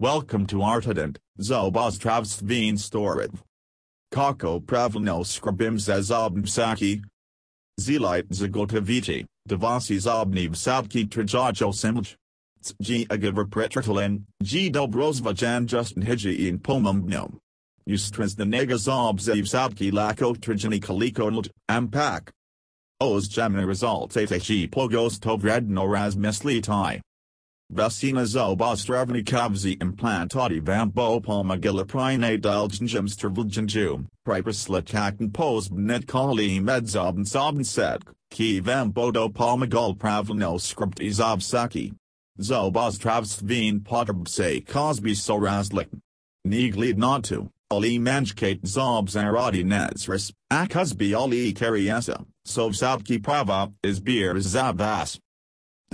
Welcome to Artident, Zobostravstveen Storov. Kako pravilno skrbim za zobnsaki. Zelite zagotoviti, devasi zobniv sabki trajajo simlj. G agavar pretratalin, G dobrozvajan justin hiji in pomumno. Ustras the nega zobzev sabki lako trajani kaliko ampak. Oz jamna resultate he pogos tovredno razmislitai. Vesina zobostravni kavzi implantati vambo palmagiliprine dulgenjum strvulgenjum, pripuslitakten posbnet kali medzobn sobn set, ki vambodo palmagul pravlno script izobsaki. Zobostravstveen potterbse cosby sorazlik. Niglid natu, ali manjkate zobzaradi nezris, akuzbi ali kariesa, sovsabki prava, is beer zabas.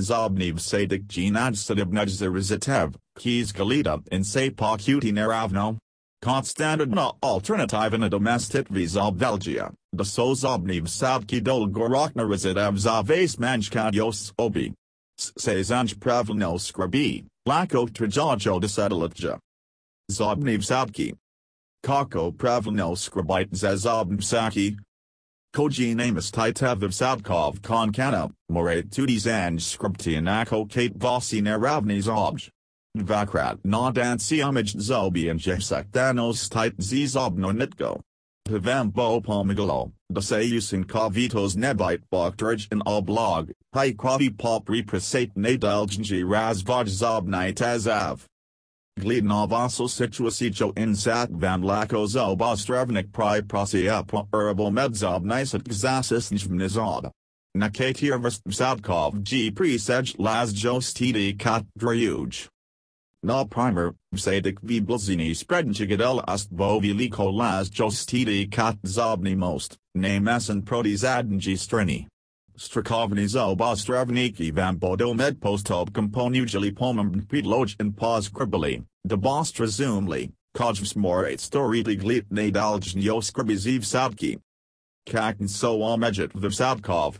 Zobniv sadik jinad sadibnadzarizatev, keys galita in se pokuti neravno. Konstantidna alternativna domestit vizob Belgia, the so zobniv sabki dol gorokna rizatev zaves manjkadios obi. Se zanj pravilno skrabi, lako trajajo desedalatja. Zobniv sabki. Kako pravilno skrabite za zobnsaki, Koji namus titev Sabkov konkana, more tudis and scriptianako kate vosi naravnis obj. Vakrat na dansi homage zobi and jesek danos tit zizobno nitgo. Pavambo pomigalo, the sayusin kavitos nebite baktrij in oblog, hi kwavi pop represate nadalgenji razvaj zobnite azav. Glidna vaso situasijo in sat van lako zobostravnik pri prosia herbal medzob nisat gzasis njvnizob. Nakatir vstbsadkov g presej las jostidi kat drayuj. Na primer, vsadik v blazini sprednjigadel ast las jostidi kat zobni most, namesan protizadnji streni. Strakovny zobostravniki vam bodo medpostob komponujali pomem pedloj in pos kribali, debostra zoomli, kojvs morat storiti glit nadalgnjo skribiziv sabki. Kakin so omejit vsabkov.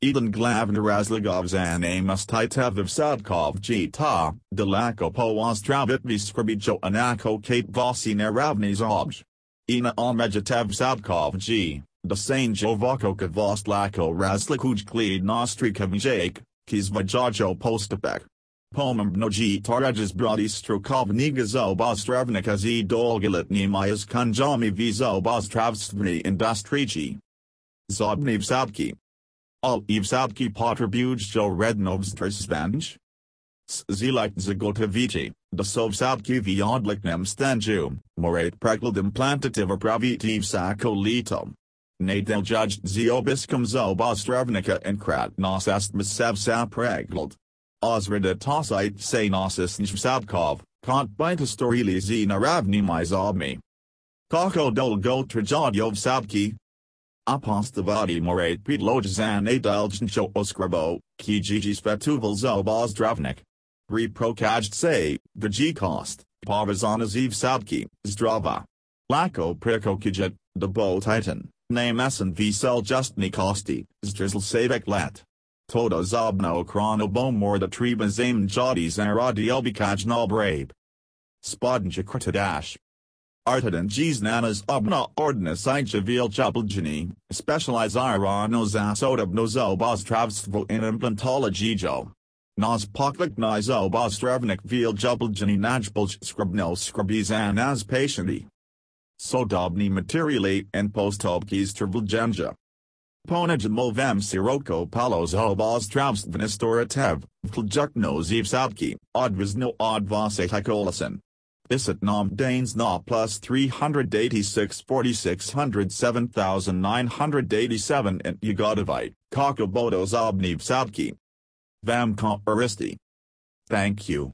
Eden glavna razligov zanamus titev vsabkov jita, delako po ostravit viskrbijo anako kate vosi naravni zobj. Ina omejitev vsabkov g. The same Jovako Kavost Lako Razlikuj Klid Nostrikov Jake, Kizvajajo Postapek. Pomem Mnoji Tarajas Brody Strukov Nigazo Bostravnika Z Dolgilit Nimayas Kanjami Vizo Bostravstvni Industriji. Zobniv Sabki. Al Ivsabki Potrbujjo Rednovstrsvanj. Zelite Zagotaviti, the Sovsabki Vyodliknem Stanju, Morat Pregled Implantative Pravitiv Sakolito. Nadel judged Ziobiskum Zobostravnika and Kratnos Astmasev Sapregled. Ozrida Tosite Sanosis Njvsabkov, Kant Bitastorili Z Naravni Mizobmi. Kako Dolgo Trajadyov Sabki. Apostavati Morat Pedlojzan Adaljancho Oskrabo, Kijiji Spetuval Zobozdravnik. Reprokajt say, the G cost, Pavazanaziv Sabki, Zdrava. Lako Prikokijit, the Bow Titan. Namesan Vesel Justni Kosti, Zdrizzle Savek Lat. Toda Zobno Chronobomor the Treba Zame Jodis Aradi Elbikaj Nobrabe. Spodnja Kritadash. Artident Nanas Obna Ordinus Ijavil Jubiljani, Specialize Irano Zasodab Nozo Bostravstvo in Implantology Jo. Nas Poklik Nizo Bostravnik Vil Jubiljani Najbulj Skrubno Skrubizan as Patienti. Sodobni materiali and postobkis tervulgenja. Ponajmovam siroko palos obostravstvanistoratev, vljakno zivsabki, odvizno odvase hikolasan. Isat nam danes na plus 386 4600 7987 and Yugodovite, Kakabodos obniv sabki. Vam aristi. Thank you.